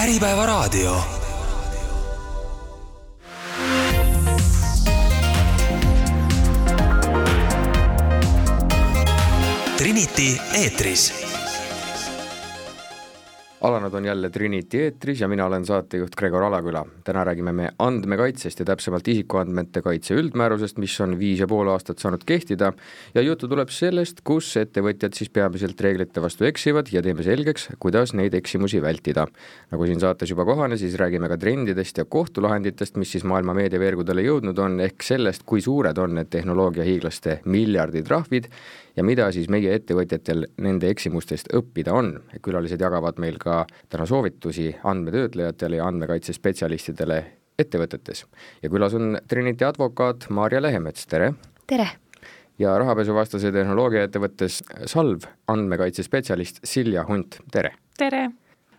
Äripäevaraadio. Trinity eetris alanud on jälle Trinity eetris ja mina olen saatejuht Gregor Alaküla. täna räägime me andmekaitsest ja täpsemalt isikuandmete kaitse üldmäärusest, mis on viis ja pool aastat saanud kehtida ja juttu tuleb sellest, kus ettevõtjad siis peamiselt reeglite vastu eksivad ja teeme selgeks, kuidas neid eksimusi vältida. nagu siin saates juba kohane, siis räägime ka trendidest ja kohtulahenditest, mis siis maailma meediaveergudele jõudnud on, ehk sellest, kui suured on need tehnoloogiahiiglaste miljarditrahvid ja mida siis meie ettevõtjatel nende eksimustest õppida on. külalised jagavad meil ka täna soovitusi andmetöötlejatele ja andmekaitsespetsialistidele ettevõtetes. ja külas on Trinity advokaat Maarja Lehemets, tere! tere! ja rahapesuvastase tehnoloogiaettevõttes Salv andmekaitsespetsialist Silja Hunt, tere! tere!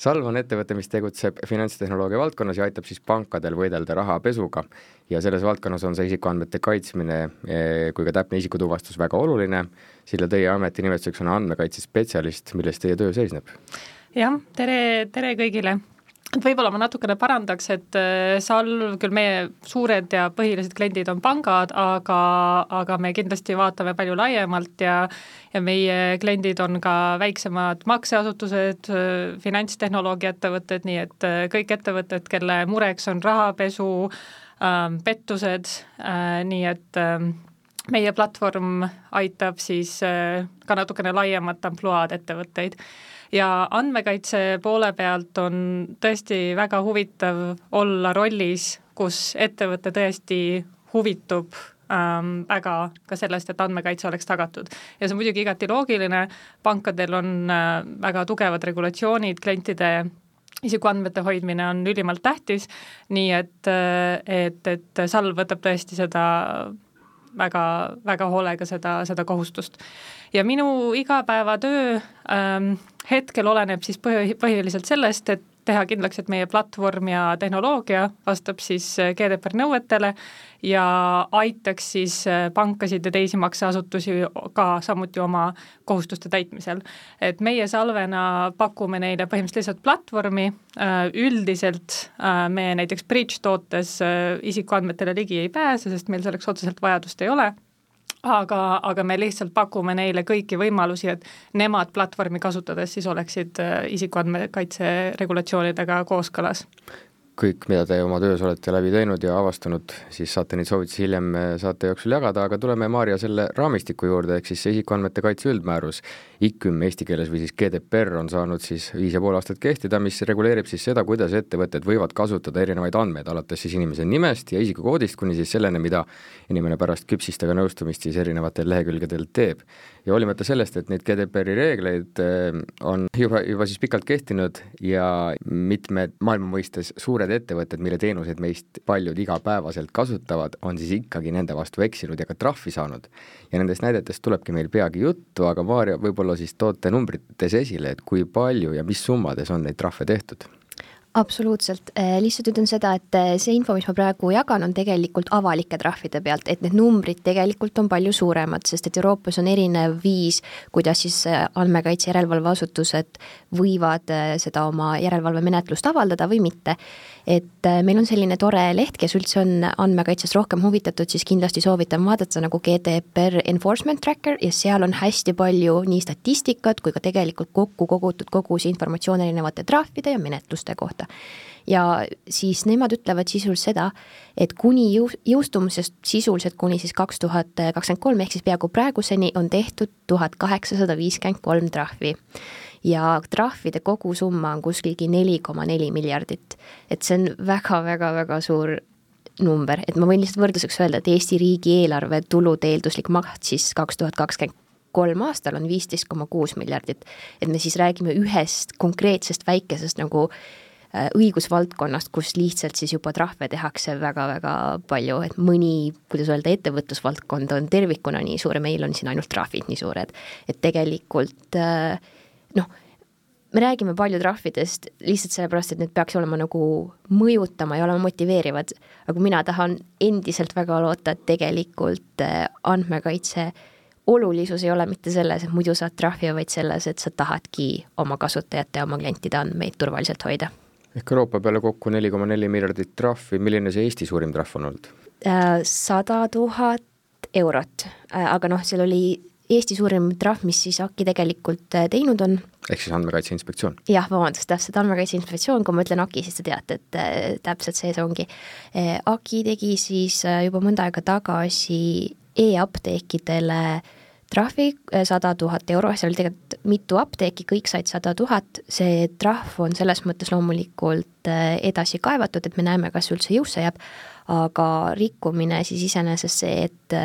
Salv on ettevõte, mis tegutseb finantstehnoloogia valdkonnas ja aitab siis pankadel võidelda rahapesuga. ja selles valdkonnas on see isikuandmete kaitsmine eh, kui ka täpne isikutuvastus väga oluline. Silja, teie ametinimetuseks on andmekaitsespetsialist, milles teie töö seisneb? jah, tere, tere kõigile et võib-olla ma natukene parandaks, et äh, Salv, küll meie suured ja põhilised kliendid on pangad, aga, aga me kindlasti vaatame palju laiemalt ja ja meie kliendid on ka väiksemad makseasutused, äh, finantstehnoloogia ettevõtted, nii et äh, kõik ettevõtted, kelle mureks on rahapesu äh,, pettused nii et äh, meie platvorm aitab siis ka natukene laiemat ampluaad ettevõtteid ja andmekaitse poole pealt on tõesti väga huvitav olla rollis, kus ettevõte tõesti huvitub ähm, väga ka sellest, et andmekaitse oleks tagatud. ja see on muidugi igati loogiline, pankadel on äh, väga tugevad regulatsioonid, klientide isikuandmete hoidmine on ülimalt tähtis, nii et, äh, et, et Salv võtab tõesti seda väga, väga hoolega seda, seda kohustust. ja minu igapäevatöö ähm, hetkel oleneb siis põhi, põhiliselt sellest, et teha kindlaks, et meie platvorm ja tehnoloogia vastab siis äh, GDPR nõuetele ja aitaks siis äh, pankasid ja teisi makseasutusi ka samuti oma kohustuste täitmisel. et meie Salvena pakume neile põhimõtteliselt lihtsalt platvormi, äh, üldiselt me näiteks Bridge tootes isikuandmetele ligi ei pääse, sest meil selleks otseselt vajadust ei ole aga, aga me lihtsalt pakume neile kõiki võimalusi, et nemad platvormi kasutades siis oleksid äh, isikuandmekaitse regulatsioonidega kooskõlas kõik, mida te oma töös olete läbi teinud ja avastanud, siis saate neid soovitusi hiljem äh, saate jooksul jagada, aga tuleme, Maarja, selle raamistiku juurde, ehk siis see isikuandmete kaitse üldmäärus, IKÜM eesti keeles või siis GDPR on saanud siis viis ja pool aastat kehtida, mis reguleerib siis seda, kuidas ettevõtted võivad kasutada erinevaid andmeid, alates siis inimese nimest ja isikukoodist kuni siis selleni, mida inimene pärast küpsistega nõustumist siis erinevatel lehekülgedel teeb ja hoolimata sellest, et neid GDPR-i reegleid äh, on juba, juba siis pikalt kehtinud ja mitmed maailma mõistes suured ettevõtted, mille teenuseid meist paljud igapäevaselt kasutavad, on siis ikkagi nende vastu eksinud ja ka trahvi saanud. ja nendest näidetest tulebki meil peagi juttu, aga Maarja, võib-olla siis toote numbrites esile, et kui palju ja mis summades on neid trahve tehtud absoluutselt, äh, lihtsalt ütlen seda, et äh, see info, mis ma praegu jagan, on tegelikult avalike trahvide pealt, et need numbrid tegelikult on palju suuremad, sest et Euroopas on erinev viis, kuidas siis äh, andmekaitse järelevalveasutused võivad seda oma järelevalvemenetlust avaldada või mitte. et meil on selline tore leht, kes üldse on andmekaitsest rohkem huvitatud, siis kindlasti soovitan vaadata nagu GDPR Enforcement Tracker ja seal on hästi palju nii statistikat kui ka tegelikult kokku kogutud kogu see informatsioon erinevate trahvide ja menetluste kohta kohta. ja siis nemad ütlevad sisuliselt seda, et kuni jõu-, jõustumisest sisuliselt kuni siis kaks tuhat kakskümmend kolm, ehk siis peaaegu praeguseni on tehtud tuhat kaheksasada viiskümmend kolm trahvi ja trahvide kogusumma on kuskilgi neli koma neli miljardit. et see on väga-väga-väga suur number, et ma võin lihtsalt võrdluseks öelda, et Eesti riigieelarve tulude eelduslik maht siis kaks tuhat kakskümmend kolm aastal on viisteist koma kuus miljardit. et me siis räägime ühest konkreetsest väikesest nagu õigusvaldkonnast, kus lihtsalt siis juba trahve tehakse väga-väga palju, et mõni, kuidas öelda, ettevõtlusvaldkond on tervikuna nii suur ja meil on siin ainult trahvid nii suured. et tegelikult äh, noh, me räägime palju trahvidest lihtsalt sellepärast, et need peaks olema nagu mõjutama ja olema motiveerivad, aga mina tahan endiselt väga loota, et tegelikult äh, andmekaitse olulisus ei ole mitte selles, et muidu saad trahvi, vaid selles, et sa tahadki oma kasutajate ja oma klientide andmeid turvaliselt hoida ehk Euroopa peale kokku neli koma neli miljardit trahvi, milline see Eesti suurim trahv on olnud? sada tuhat eurot, aga noh, seal oli Eesti suurim trahv, mis siis AKI tegelikult teinud on. ehk siis Andmekaitse Inspektsioon? jah, vabandust, täpselt, Andmekaitse Inspektsioon, kui ma ütlen AKI, siis te teate, et äh, täpselt see see ongi. AKI tegi siis äh, juba mõnda aega tagasi e-apteekidele trahvi sada tuhat euro, seal oli tegelikult mitu apteeki, kõik said sada tuhat, see trahv on selles mõttes loomulikult edasi kaevatud, et me näeme, kas üldse jõusse jääb, aga rikkumine siis iseenesest see, et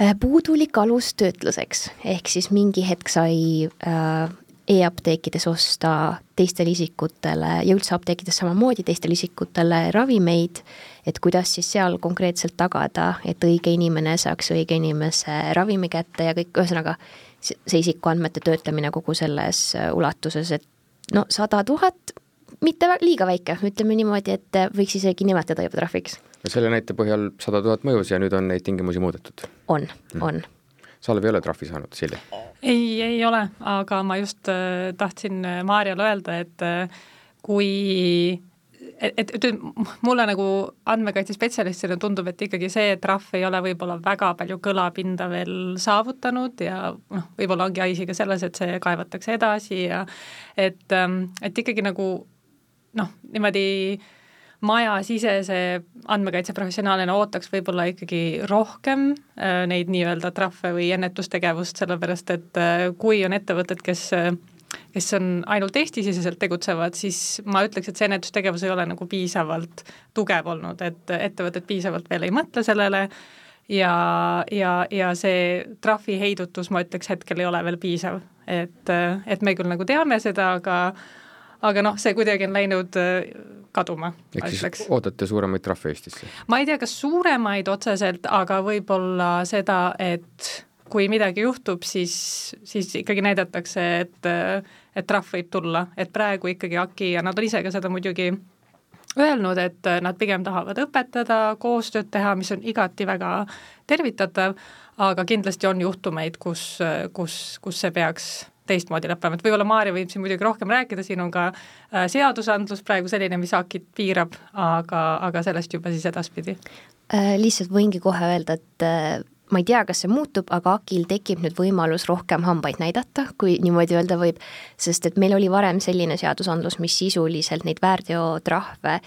Äh, puudulik alus töötluseks, ehk siis mingi hetk sai äh, e-apteekides osta teistele isikutele ja üldse apteekides samamoodi teistele isikutele ravimeid, et kuidas siis seal konkreetselt tagada, et õige inimene saaks õige inimese ravimi kätte ja kõik, ühesõnaga see isikuandmete töötlemine kogu selles äh, ulatuses, et no sada tuhat, mitte liiga väike, ütleme niimoodi, et võiks isegi nimetada juba trahviks selle näite põhjal sada tuhat mõjus ja nüüd on neid tingimusi muudetud? on mm., on. Salv ei ole trahvi saanud, Silja? ei, ei ole, aga ma just äh, tahtsin äh, Maarjale öelda, et äh, kui et, et, et mulle nagu andmekaitsespetsialistina tundub, et ikkagi see trahv ei ole võib-olla väga palju kõlapinda veel saavutanud ja noh, võib-olla ongi asi ka selles, et see kaevatakse edasi ja et, ähm, et ikkagi nagu noh, niimoodi äh, majasisese andmekaitseprofessionaalina ootaks võib-olla ikkagi rohkem äh, neid nii-öelda trahve või ennetustegevust, sellepärast et äh, kui on ettevõtted, kes äh, kes on ainult Eesti-siseselt tegutsevad, siis ma ütleks, et see ennetustegevus ei ole nagu piisavalt tugev olnud, et ettevõtted piisavalt veel ei mõtle sellele ja, ja, ja see trahviheidutus, ma ütleks, hetkel ei ole veel piisav. et, et me küll nagu teame seda, aga aga noh, see kuidagi on läinud kaduma. ehk siis ootate suuremaid trahve Eestisse? ma ei tea, kas suuremaid otseselt, aga võib-olla seda, et kui midagi juhtub, siis, siis ikkagi näidatakse, et, et trahv võib tulla, et praegu ikkagi AKI ja nad on ise ka seda muidugi öelnud, et nad pigem tahavad õpetada, koostööd teha, mis on igati väga tervitatav, aga kindlasti on juhtumeid, kus, kus, kus see peaks teistmoodi lõppema, et võib-olla Maarja võib siin muidugi rohkem rääkida, siin on ka äh, seadusandlus praegu selline, mis AK-it piirab, aga, aga sellest juba siis edaspidi äh,. Lihtsalt võingi kohe öelda, et äh, ma ei tea, kas see muutub, aga AK-il tekib nüüd võimalus rohkem hambaid näidata, kui niimoodi öelda võib, sest et meil oli varem selline seadusandlus, mis sisuliselt neid väärteotrahve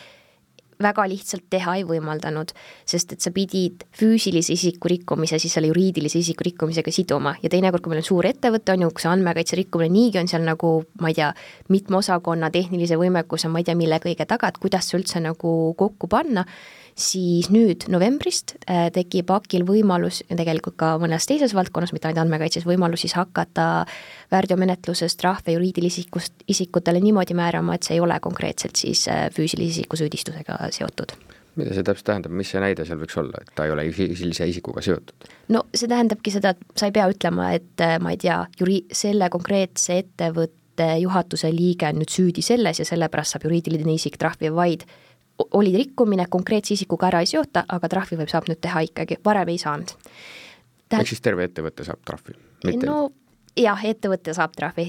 väga lihtsalt teha ei võimaldanud, sest et sa pidid füüsilise isiku rikkumise siis selle juriidilise isiku rikkumisega siduma. Ja teinekord, kui meil on suur ettevõte, on ju, kus andmekaitse rikkumine niigi on seal nagu ma ei tea, mitme osakonna tehnilise võimekuse, ma ei tea, mille kõige taga, et kuidas see üldse nagu kokku panna siis nüüd novembrist äh, tekib AK-il võimalus ja tegelikult ka mõnes teises valdkonnas, mitte ainult andmekaitses, võimalus siis hakata väärteomenetluses trahve juriidilisest isikutele niimoodi määrama, et see ei ole konkreetselt siis äh, füüsilise isiku süüdistusega seotud mida see täpselt tähendab, mis see näide seal võiks olla, et ta ei ole füüsilise isikuga seotud? no see tähendabki seda, et sa ei pea ütlema, et äh, ma ei tea, juri-, selle konkreetse ettevõtte juhatuse liige on nüüd süüdi selles ja sellepärast saab juriidiline isik trahvi, vaid oli rikkumine, konkreetse isikuga ära ei seota, aga trahvi võib, saab nüüd teha ikkagi, varem ei saanud. ehk siis terve ettevõte saab trahvi? no jah, ettevõte saab trahvi.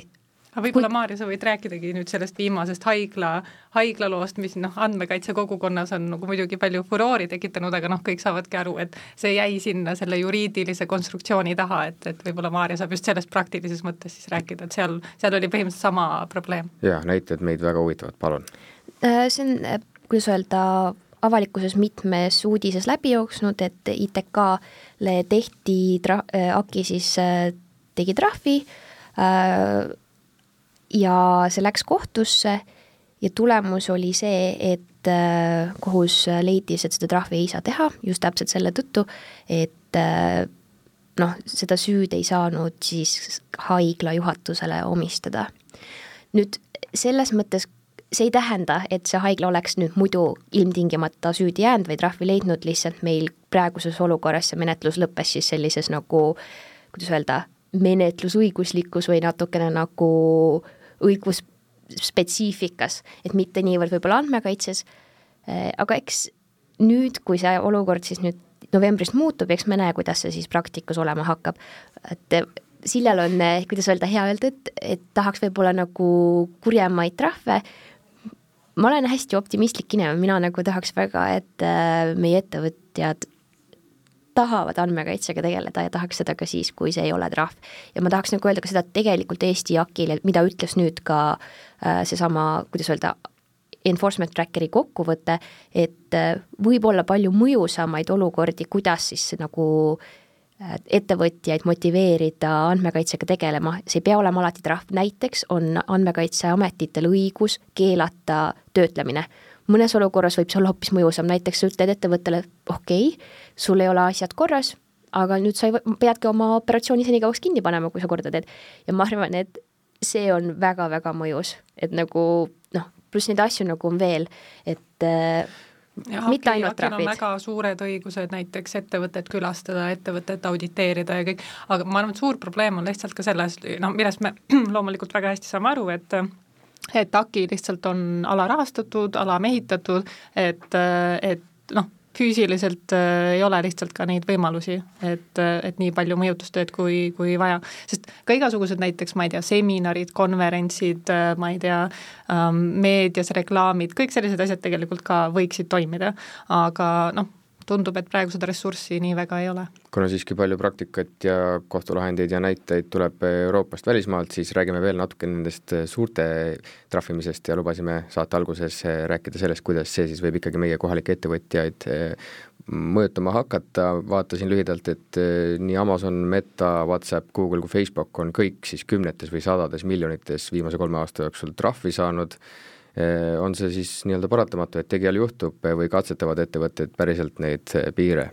aga võib-olla Kui... Maarja, sa võid rääkidagi nüüd sellest viimasest haigla, haiglaloost, mis noh, andmekaitse kogukonnas on nagu muidugi palju furoori tekitanud, aga noh, kõik saavadki aru, et see jäi sinna selle juriidilise konstruktsiooni taha, et, et võib-olla Maarja saab just sellest praktilises mõttes siis rääkida, et seal, seal oli põhimõtteliselt sama probleem. jaa, näited meid väga huvitavad, palun. Äh, see on kuidas öelda, avalikkuses mitmes uudises läbi jooksnud, et ITK-le tehti tra-, äh, AKI siis äh, tegi trahvi äh, ja see läks kohtusse ja tulemus oli see, et kohus leidis, et seda trahvi ei saa teha just täpselt selle tõttu, et noh, seda süüd ei saanud siis haigla juhatusele omistada. nüüd selles mõttes see ei tähenda, et see haigla oleks nüüd muidu ilmtingimata süüdi jäänud või trahvi leidnud, lihtsalt meil praeguses olukorras see menetlus lõppes siis sellises nagu kuidas öelda, menetlusõiguslikkus või natukene nagu õigusspetsiifikas, et mitte niivõrd võib-olla andmekaitses, aga eks nüüd, kui see olukord siis nüüd novembrist muutub, eks me näe, kuidas see siis praktikas olema hakkab. et Siljal on, kuidas öelda, hea öelda, et, et tahaks võib-olla nagu kurjemaid trahve, ma olen hästi optimistlik inimene, mina nagu tahaks väga, et äh, meie ettevõtjad tahavad andmekaitsega tegeleda ja tahaks seda ka siis, kui see ei ole trahv. ja ma tahaks nagu öelda ka seda, et tegelikult Eesti JAK-il, mida ütles nüüd ka äh, seesama, kuidas öelda, enforcement tracker'i kokkuvõte, et äh, võib olla palju mõjusamaid olukordi, kuidas siis nagu äh, ettevõtjaid motiveerida andmekaitsega tegelema, see ei pea olema alati trahv, näiteks on Andmekaitseametitel õigus keelata töötlemine. Mõnes olukorras võib see olla hoopis mõjusam, näiteks sa ütled ettevõttele, okei okay,, sul ei ole asjad korras, aga nüüd sa ei, peadki oma operatsiooni senikauaks kinni panema, kui sa korda teed. ja ma arvan, et see on väga-väga mõjus, et nagu noh, pluss neid asju nagu on veel, et äh, ja mitte haki, ainult trahvid. väga suured õigused näiteks ettevõtet külastada, ettevõtet auditeerida ja kõik, aga ma arvan, et suur probleem on lihtsalt ka selles, noh, millest me loomulikult väga hästi saame aru, et et AKI lihtsalt on alarahastatud, alamehitatud, et, et noh, füüsiliselt äh, ei ole lihtsalt ka neid võimalusi, et, et nii palju mõjutustööd, kui, kui vaja. sest ka igasugused näiteks, ma ei tea, seminarid, konverentsid, äh, ma ei tea ähm,, meedias reklaamid, kõik sellised asjad tegelikult ka võiksid toimida, aga noh, tundub, et praegu seda ressurssi nii väga ei ole. kuna siiski palju praktikat ja kohtulahendeid ja näiteid tuleb Euroopast, välismaalt, siis räägime veel natuke nendest suurte trahvimisest ja lubasime saate alguses rääkida sellest, kuidas see siis võib ikkagi meie kohalikke ettevõtjaid eh, mõjutama hakata, vaatasin lühidalt, et eh, nii Amazon, Meta, Whatsapp, Google kui Facebook on kõik siis kümnetes või sadades miljonites viimase kolme aasta jooksul trahvi saanud on see siis nii-öelda paratamatu, et tegijal juhtub või katsetavad ettevõtted päriselt neid äh, piire?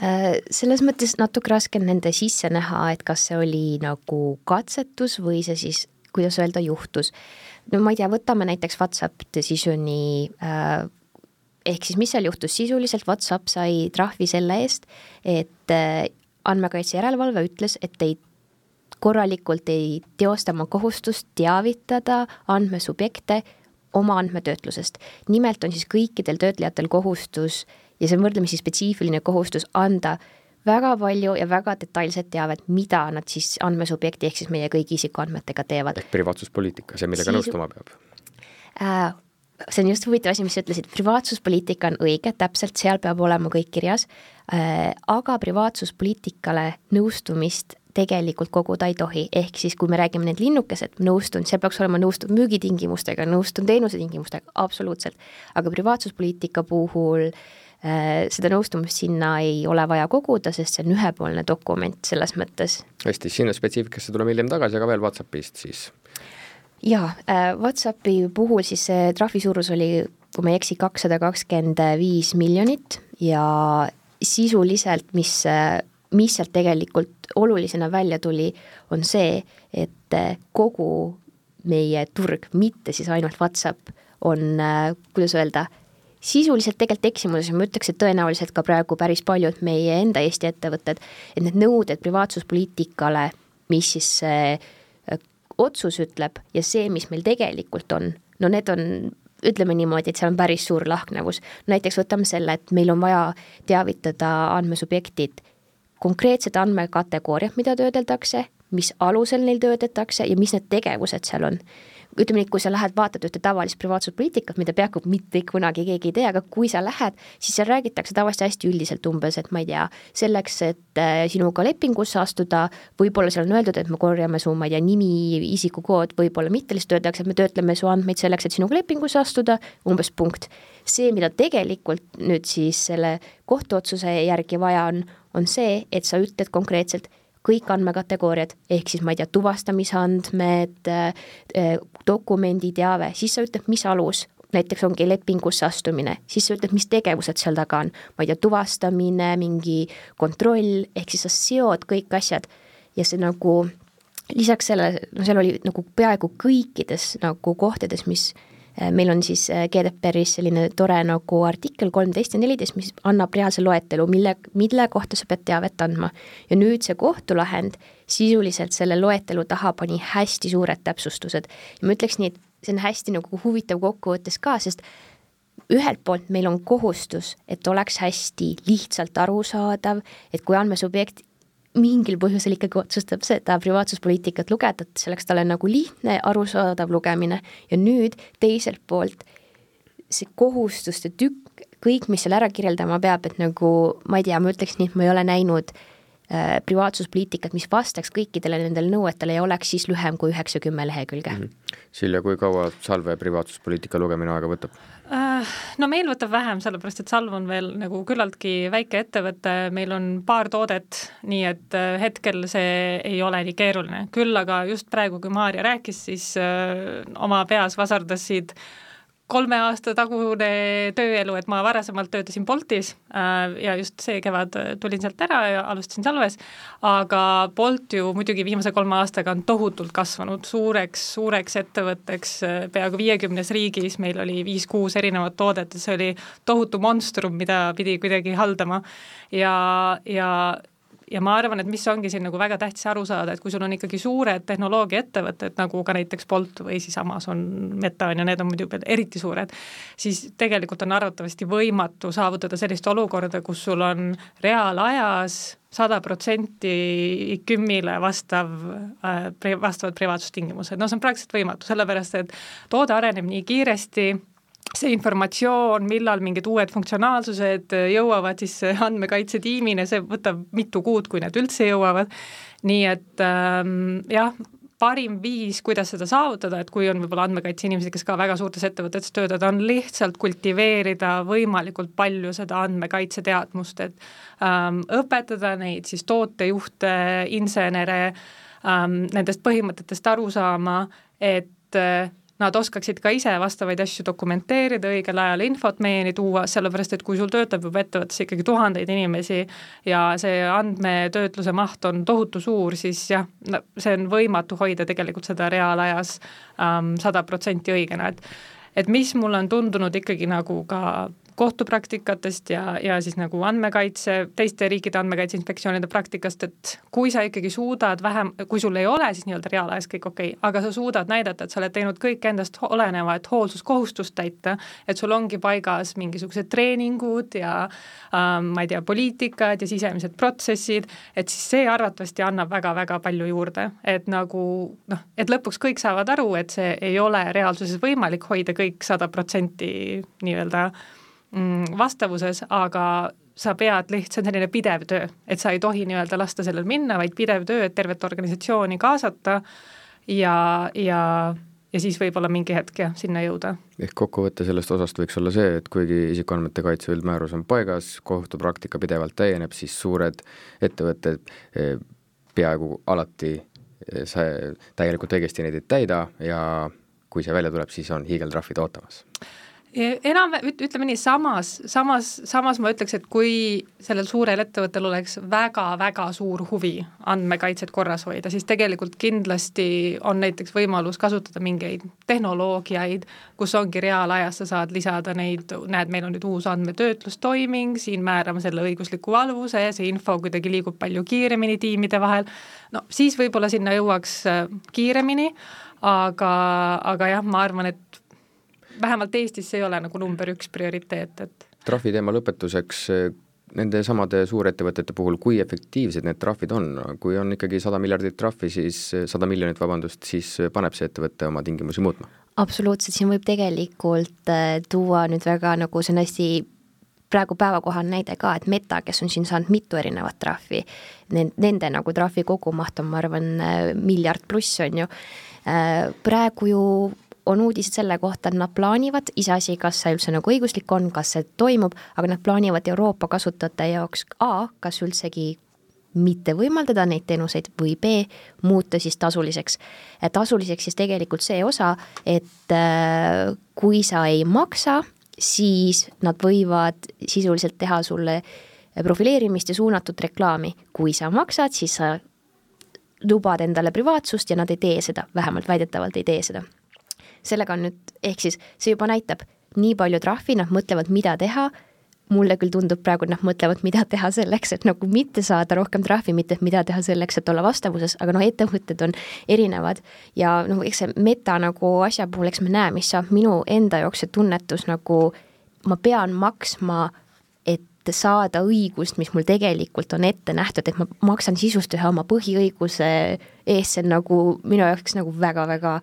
Äh, selles mõttes natuke raske on nende sisse näha, et kas see oli nagu katsetus või see siis, kuidas öelda, juhtus. no ma ei tea, võtame näiteks Whatsapp Decisioni äh, ehk siis mis seal juhtus, sisuliselt Whatsapp sai trahvi selle eest, et andmekaitse järelevalve ütles, et ei korralikult ei teosta oma kohustust teavitada andmesubjekte oma andmetöötlusest. nimelt on siis kõikidel töötlejatel kohustus ja see on võrdlemisi spetsiifiline kohustus anda väga palju ja väga detailset teavet, mida nad siis andmesubjekti ehk siis meie kõigi isikuandmetega teevad. ehk privaatsuspoliitika, see, millega siis, nõustuma peab äh,? see on just huvitav asi, mis sa ütlesid, privaatsuspoliitika on õige, täpselt seal peab olema kõik kirjas äh,, aga privaatsuspoliitikale nõustumist tegelikult koguda ei tohi, ehk siis kui me räägime need linnukesed, nõustun, seal peaks olema nõustun müügitingimustega, nõustun teenusetingimustega, absoluutselt. aga privaatsuspoliitika puhul äh, seda nõustumist sinna ei ole vaja koguda, sest see on ühepoolne dokument selles mõttes. hästi, sinna spetsiifikasse tuleme hiljem tagasi, aga veel Whatsappist siis. jaa äh,, Whatsappi puhul siis see trahvi suurus oli, kui ma ei eksi, kakssada kakskümmend viis miljonit ja sisuliselt, mis äh, mis sealt tegelikult olulisena välja tuli, on see, et äh, kogu meie turg, mitte siis ainult Whatsapp, on, äh, kuidas öelda, sisuliselt tegelikult eksimuses ma ütleks, et tõenäoliselt ka praegu päris paljud meie enda Eesti ettevõtted, et need nõuded privaatsuspoliitikale, mis siis see äh, otsus ütleb ja see, mis meil tegelikult on, no need on ütleme niimoodi, et seal on päris suur lahknevus. näiteks võtame selle, et meil on vaja teavitada andmesubjektid konkreetsed andmekategooriad, mida töödeldakse, mis alusel neil töödeldakse ja mis need tegevused seal on. ütleme nii, kui sa lähed, vaatad ühte tavalist privaatsuspoliitikat, mida peaaegu mitte kunagi keegi ei tee, aga kui sa lähed, siis seal räägitakse tavaliselt hästi üldiselt umbes, et ma ei tea, selleks, et äh, sinuga lepingusse astuda, võib-olla seal on öeldud, et me korjame su, ma ei tea, nimi, isikukood, võib-olla mitte, lihtsalt öeldakse, et me töötleme su andmeid selleks, et sinuga lepingusse astuda, umbes punkt. see, mida tegelikult nüüd siis selle kohtuotsuse järgi vaja on, on see, et sa ütled konkreetselt kõik andmekategooriad, ehk siis ma ei tea, tuvastamisandmed, äh, dokumenditeave, siis sa ütled, mis alus, näiteks ongi lepingusse astumine, siis sa ütled, mis tegevused seal taga on, ma ei tea, tuvastamine, mingi kontroll, ehk siis sa seod kõik asjad. Ja see nagu lisaks sellele, no seal oli nagu peaaegu kõikides nagu kohtades, mis Äh, meil on siis äh, GDPR-is selline tore nagu artikkel kolmteist ja neliteist, mis annab reaalse loetelu, mille, mille kohta sa pead teavet andma. ja nüüd see kohtulahend sisuliselt selle loetelu taha pani hästi suured täpsustused ja ma ütleks nii, et see on hästi nagu huvitav kokkuvõttes ka, sest ühelt poolt meil on kohustus, et oleks hästi lihtsalt arusaadav, et kui andmesubjekt mingil põhjusel ikkagi otsustab seda privaatsuspoliitikat lugeda, et see oleks talle nagu lihtne, arusaadav lugemine ja nüüd teiselt poolt see kohustuste tükk, kõik, mis seal ära kirjeldama peab, et nagu ma ei tea, ma ütleks nii, et ma ei ole näinud äh, privaatsuspoliitikat, mis vastaks kõikidele nendele nõuetele ja oleks siis lühem kui üheksa-kümme lehekülge mm. -hmm. Silja, kui kaua Salve privaatsuspoliitika lugemine aega võtab? No meil võtab vähem, sellepärast et Salv on veel nagu küllaltki väike ettevõte, meil on paar toodet, nii et äh, hetkel see ei ole nii keeruline, küll aga just praegu, kui Maarja rääkis, siis äh, oma peas vasardasid äh, kolme aasta tagune tööelu, et ma varasemalt töötasin Boltis äh, ja just see kevad tulin sealt ära ja alustasin Salves, aga Bolt ju muidugi viimase kolme aastaga on tohutult kasvanud. Suureks, suureks ettevõtteks äh, peaaegu viiekümnes riigis, meil oli viis-kuus erinevat toodet ja see oli tohutu monstrum, mida pidi kuidagi haldama. Ja, ja ja ma arvan, et mis ongi siin nagu väga tähtis aru saada, et kui sul on ikkagi suured tehnoloogiaettevõtted, nagu ka näiteks Bolt või siis Amazon, Meta on ju, need on muidugi eriti suured, siis tegelikult on arvatavasti võimatu saavutada sellist olukorda, kus sul on reaalajas sada protsenti IKÜM-ile vastav äh,, vastavad privaatsustingimused, no see on praktiliselt võimatu, sellepärast et toode areneb nii kiiresti, see informatsioon, millal mingid uued funktsionaalsused jõuavad siis andmekaitsetiimini, see võtab mitu kuud, kui need üldse jõuavad, nii et ähm, jah, parim viis, kuidas seda saavutada, et kui on võib-olla andmekaitse inimesi, kes ka väga suurtes ettevõtetes töötavad, on lihtsalt kultiveerida võimalikult palju seda andmekaitse teadmust, et ähm, õpetada neid siis tootejuhte, insenere ähm, nendest põhimõtetest aru saama, et äh, nad oskaksid ka ise vastavaid asju dokumenteerida, õigel ajal infot meieni tuua, sellepärast et kui sul töötab juba ettevõttes ikkagi tuhandeid inimesi ja see andmetöötluse maht on tohutu suur, siis jah, see on võimatu hoida tegelikult seda reaalajas ähm, sada protsenti õigena, et et mis mulle on tundunud ikkagi nagu ka kohtupraktikatest ja, ja siis nagu andmekaitse, teiste riikide andmekaitse inspektsioonide praktikast, et kui sa ikkagi suudad vähem, kui sul ei ole siis nii-öelda reaalajas kõik okei okay,, aga sa suudad näidata, et sa oled teinud kõik endast oleneva, et hoolsuskohustust täita, et sul ongi paigas mingisugused treeningud ja ähm, ma ei tea, poliitikad ja sisemised protsessid, et siis see arvatavasti annab väga-väga palju juurde, et nagu noh, et lõpuks kõik saavad aru, et see ei ole reaalsuses võimalik hoida kõik sada protsenti nii-öelda Mm, vastavuses, aga sa pead lihtsalt, selline pidev töö, et sa ei tohi nii-öelda lasta sellel minna, vaid pidev töö, et tervet organisatsiooni kaasata ja, ja ja siis võib-olla mingi hetk jah, sinna jõuda. ehk kokkuvõte sellest osast võiks olla see, et kuigi isikuandmete kaitse üldmäärus on paigas, kohtupraktika pidevalt täieneb, siis suured ettevõtted eh, peaaegu alati eh, sa täielikult õigesti neid ei täida ja kui see välja tuleb, siis on hiigeltrahvid ootamas enam, ütleme nii, samas, samas, samas ma ütleks, et kui sellel suurel ettevõttel oleks väga-väga suur huvi andmekaitset korras hoida, siis tegelikult kindlasti on näiteks võimalus kasutada mingeid tehnoloogiaid, kus ongi reaalajas, sa saad lisada neid, näed, meil on nüüd uus andmetöötlustoiming, siin määrame selle õigusliku alvuse, see info kuidagi liigub palju kiiremini tiimide vahel, no siis võib-olla sinna jõuaks äh, kiiremini, aga, aga jah, ma arvan, et vähemalt Eestis see ei ole nagu number üks prioriteet, et trahvi teema lõpetuseks, nende samade suurettevõtete puhul, kui efektiivsed need trahvid on, kui on ikkagi sada miljardit trahvi, siis sada miljonit, vabandust, siis paneb see ettevõte oma tingimusi muutma? absoluutselt, siin võib tegelikult äh, tuua nüüd väga nagu see on hästi praegu päevakohane näide ka, et Meta, kes on siin saanud mitu erinevat trahvi, nende nagu trahvi kogumaht on, ma arvan, äh, miljard pluss, on ju, äh, praegu ju on uudised selle kohta, et nad plaanivad, iseasi, kas see üldse nagu õiguslik on, kas see toimub, aga nad plaanivad Euroopa kasutajate jaoks A, kas üldsegi mitte võimaldada neid teenuseid või B, muuta siis tasuliseks. tasuliseks siis tegelikult see osa, et äh, kui sa ei maksa, siis nad võivad sisuliselt teha sulle profileerimist ja suunatud reklaami. kui sa maksad, siis sa lubad endale privaatsust ja nad ei tee seda, vähemalt väidetavalt ei tee seda sellega on nüüd, ehk siis see juba näitab nii palju trahvi, nad mõtlevad, mida teha, mulle küll tundub praegu, et nad mõtlevad, mida teha selleks, et nagu mitte saada rohkem trahvi, mitte mida teha selleks, et olla vastavuses, aga noh, ettevõtted on erinevad. Ja noh, eks see meta nagu asja puhul, eks me näe, mis saab minu enda jaoks see tunnetus nagu ma pean maksma, et saada õigust, mis mul tegelikult on ette nähtud, et ma maksan sisust ühe oma põhiõiguse eest, see on nagu minu jaoks nagu väga-väga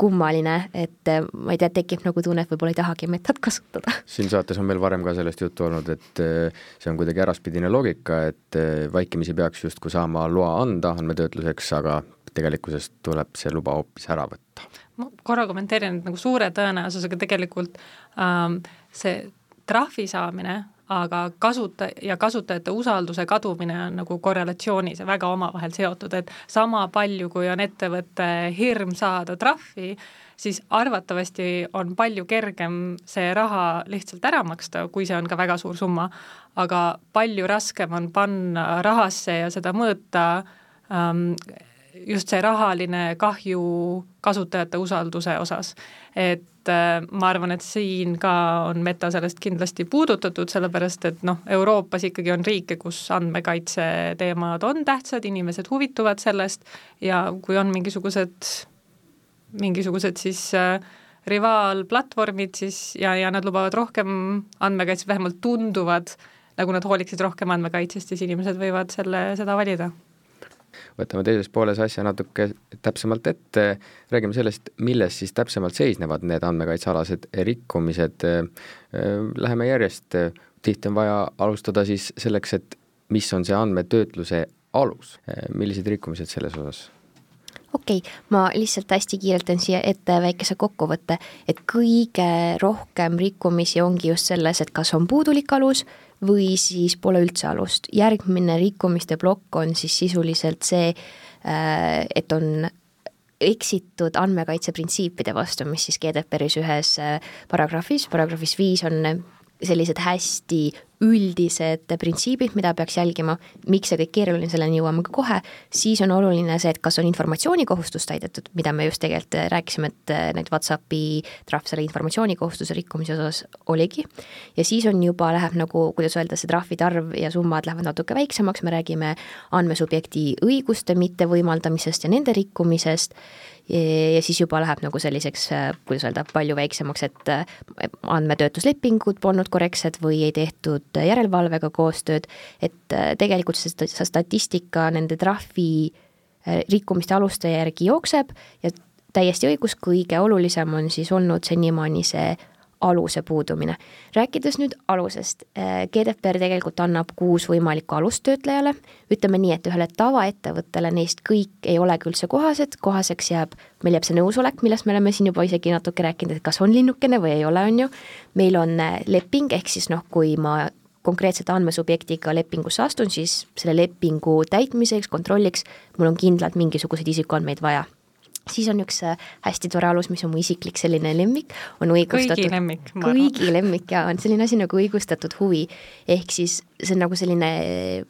kummaline, et äh, ma ei tea, tekib nagu tunne, et võib-olla ei tahagi metat kasutada. siin saates on meil varem ka sellest juttu olnud, et äh, see on kuidagi äraspidine loogika, et äh, vaikimisi peaks justkui saama loa anda andmetöötluseks, aga tegelikkuses tuleb see luba hoopis ära võtta. ma korra kommenteerin, et nagu suure tõenäosusega tegelikult ähm, see trahvi saamine aga kasuta- ja kasutajate usalduse kadumine on nagu korrelatsioonis ja väga omavahel seotud, et sama palju, kui on ettevõtte hirm saada trahvi, siis arvatavasti on palju kergem see raha lihtsalt ära maksta, kui see on ka väga suur summa, aga palju raskem on panna rahasse ja seda mõõta ähm, just see rahaline kahju kasutajate usalduse osas. et äh, ma arvan, et siin ka on Meta sellest kindlasti puudutatud, sellepärast et noh, Euroopas ikkagi on riike, kus andmekaitse teemad on tähtsad, inimesed huvituvad sellest ja kui on mingisugused, mingisugused siis äh, rivaalplatvormid siis ja, ja nad lubavad rohkem andmekaitset, vähemalt tunduvad, nagu nad hooliksid rohkem andmekaitsest, siis inimesed võivad selle, seda valida võtame teises pooles asja natuke täpsemalt ette, räägime sellest, milles siis täpsemalt seisnevad need andmekaitsealased rikkumised. Läheme järjest, tihti on vaja alustada siis selleks, et mis on see andmetöötluse alus, millised rikkumised selles osas? okei okay,, ma lihtsalt hästi kiirelt teen siia ette väikese kokkuvõtte, et kõige rohkem rikkumisi ongi just selles, et kas on puudulik alus või siis pole üldse alust. järgmine rikkumiste plokk on siis sisuliselt see, äh, et on eksitud andmekaitse printsiipide vastu, mis siis GDPR-is ühes äh, paragrahvis, paragrahvis viis on sellised hästi üldised printsiibid, mida peaks jälgima, miks see kõik keeruline, selleni jõuame ka kohe, siis on oluline see, et kas on informatsioonikohustus täidetud, mida me just tegelikult rääkisime, et need Whatsappi trahv selle informatsioonikohustuse rikkumise osas oligi, ja siis on juba, läheb nagu, kuidas öelda, see trahvide arv ja summad lähevad natuke väiksemaks, me räägime andmesubjekti õiguste mittevõimaldamisest ja nende rikkumisest, ja siis juba läheb nagu selliseks, kuidas öelda, palju väiksemaks, et andmetöötluslepingud polnud korrektsed või ei tehtud järelevalvega koostööd, et äh, tegelikult see statistika nende trahvi äh, rikkumiste aluste järgi jookseb ja täiesti õigus, kõige olulisem on siis olnud senimaani see aluse puudumine. rääkides nüüd alusest, äh, GDPR tegelikult annab kuus võimalikku alust töötlejale, ütleme nii, et ühele tavaettevõttele neist kõik ei olegi üldse kohased, kohaseks jääb, meil jääb see nõusolek, millest me oleme siin juba isegi natuke rääkinud, et kas on linnukene või ei ole, on ju, meil on leping, ehk siis noh, kui ma konkreetsete andmesubjektiga lepingusse astun, siis selle lepingu täitmiseks, kontrolliks mul on kindlalt mingisuguseid isikuandmeid vaja siis on üks äh, hästi tore alus, mis on mu isiklik selline lemmik, on õigustatud. kõigi lemmik. kõigi lemmik ja on selline asi nagu õigustatud huvi. ehk siis see on nagu selline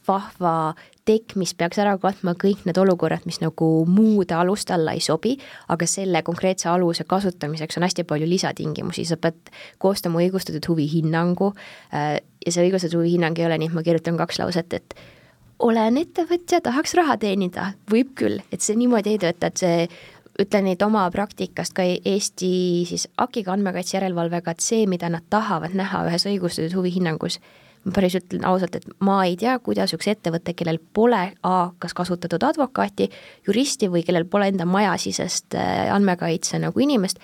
vahva tekk, mis peaks ära katma kõik need olukorrad, mis nagu muude aluste alla ei sobi, aga selle konkreetse aluse kasutamiseks on hästi palju lisatingimusi, sa pead koostama õigustatud huvihinnangu äh, ja see õigustatud huvihinnang ei ole nii, et ma kirjutan kaks lauset, et olen ettevõtja, tahaks raha teenida, võib küll, et see niimoodi ei tööta, et see ütlen neid oma praktikast ka Eesti siis AKI-ga andmekaitse järelevalvega, et see, mida nad tahavad näha ühes õigustatud huvihinnangus, ma päris ütlen ausalt, et ma ei tea, kuidas üks ettevõte, kellel pole A, kas kasutatud advokaati, juristi või kellel pole enda majasisest äh, andmekaitse nagu inimest,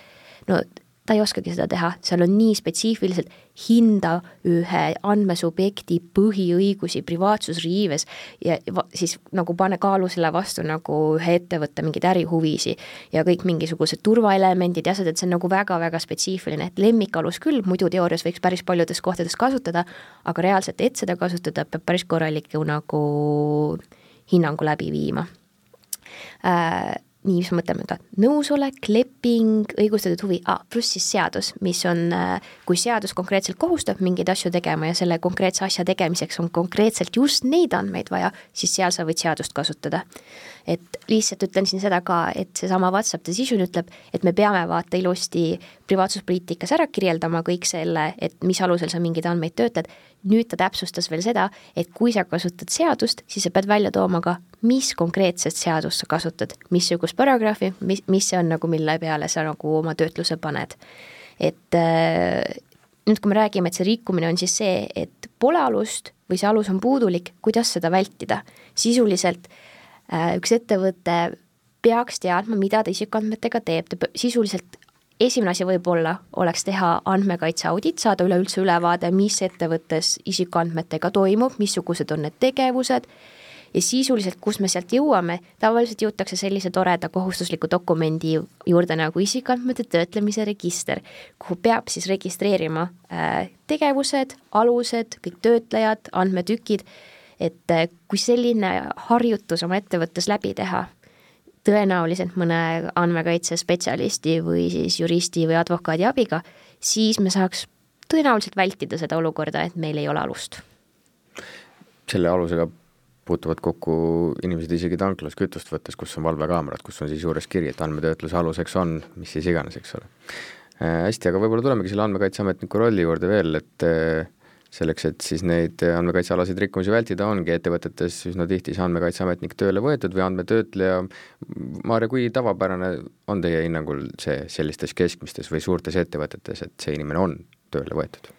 no ta ei oskagi seda teha, seal on nii spetsiifiliselt hinda ühe andmesubjekti põhiõigusi privaatsusriives ja siis nagu pane kaalu selle vastu nagu ühe ettevõtte mingeid ärihuvisi ja kõik mingisugused turvaelemendid ja asjad, et see on nagu väga-väga spetsiifiline, et lemmikalus küll, muidu teoorias võiks päris paljudes kohtades kasutada, aga reaalselt, et seda kasutada, peab päris korraliku nagu hinnangu läbi viima. Äh, nii, mis me mõtleme ka, nõusolek, leping, õigustatud huvi ah,, pluss siis seadus, mis on, äh, kui seadus konkreetselt kohustab mingeid asju tegema ja selle konkreetse asja tegemiseks on konkreetselt just neid andmeid vaja, siis seal sa võid seadust kasutada. et lihtsalt ütlen siin seda ka, et seesama WhatsApp decision ütleb, et me peame vaata ilusti privaatsuspoliitikas ära kirjeldama kõik selle, et mis alusel sa mingeid andmeid töötled, nüüd ta täpsustas veel seda, et kui sa kasutad seadust, siis sa pead välja tooma ka, mis konkreetset seadust sa kasutad, missugust paragrahvi, mis, mis see on nagu, mille peale sa nagu oma töötluse paned. et äh, nüüd, kui me räägime, et see rikkumine on siis see, et pole alust või see alus on puudulik, kuidas seda vältida? sisuliselt äh, üks ettevõte peaks teadma, mida ta isikuandmetega teeb, ta sisuliselt esimene asi võib-olla oleks teha andmekaitse audit, saada üleüldse ülevaade, mis ettevõttes isikuandmetega toimub, missugused on need tegevused. Ja sisuliselt, kus me sealt jõuame, tavaliselt jõutakse sellise toreda kohustusliku dokumendi juurde nagu isikuandmete töötlemise register, kuhu peab siis registreerima äh, tegevused, alused, kõik töötlejad, andmetükid, et äh, kui selline harjutus oma ettevõttes läbi teha, tõenäoliselt mõne andmekaitsespetsialisti või siis juristi või advokaadi abiga, siis me saaks tõenäoliselt vältida seda olukorda, et meil ei ole alust. selle alusega puutuvad kokku inimesed isegi tanklas kütust võttes, kus on valvekaamerad, kus on siis juures kiri, et andmetöötluse aluseks on mis siis iganes, eks ole äh,. hästi, aga võib-olla tulemegi selle andmekaitseametniku rolli juurde veel, et äh, selleks, et siis neid andmekaitsealaseid rikkumisi vältida, ongi ettevõtetes üsna tihti see andmekaitseametnik tööle võetud või andmetöötleja. Maarja, kui tavapärane on teie hinnangul see sellistes keskmistes või suurtes ettevõtetes, et see inimene on tööle võetud?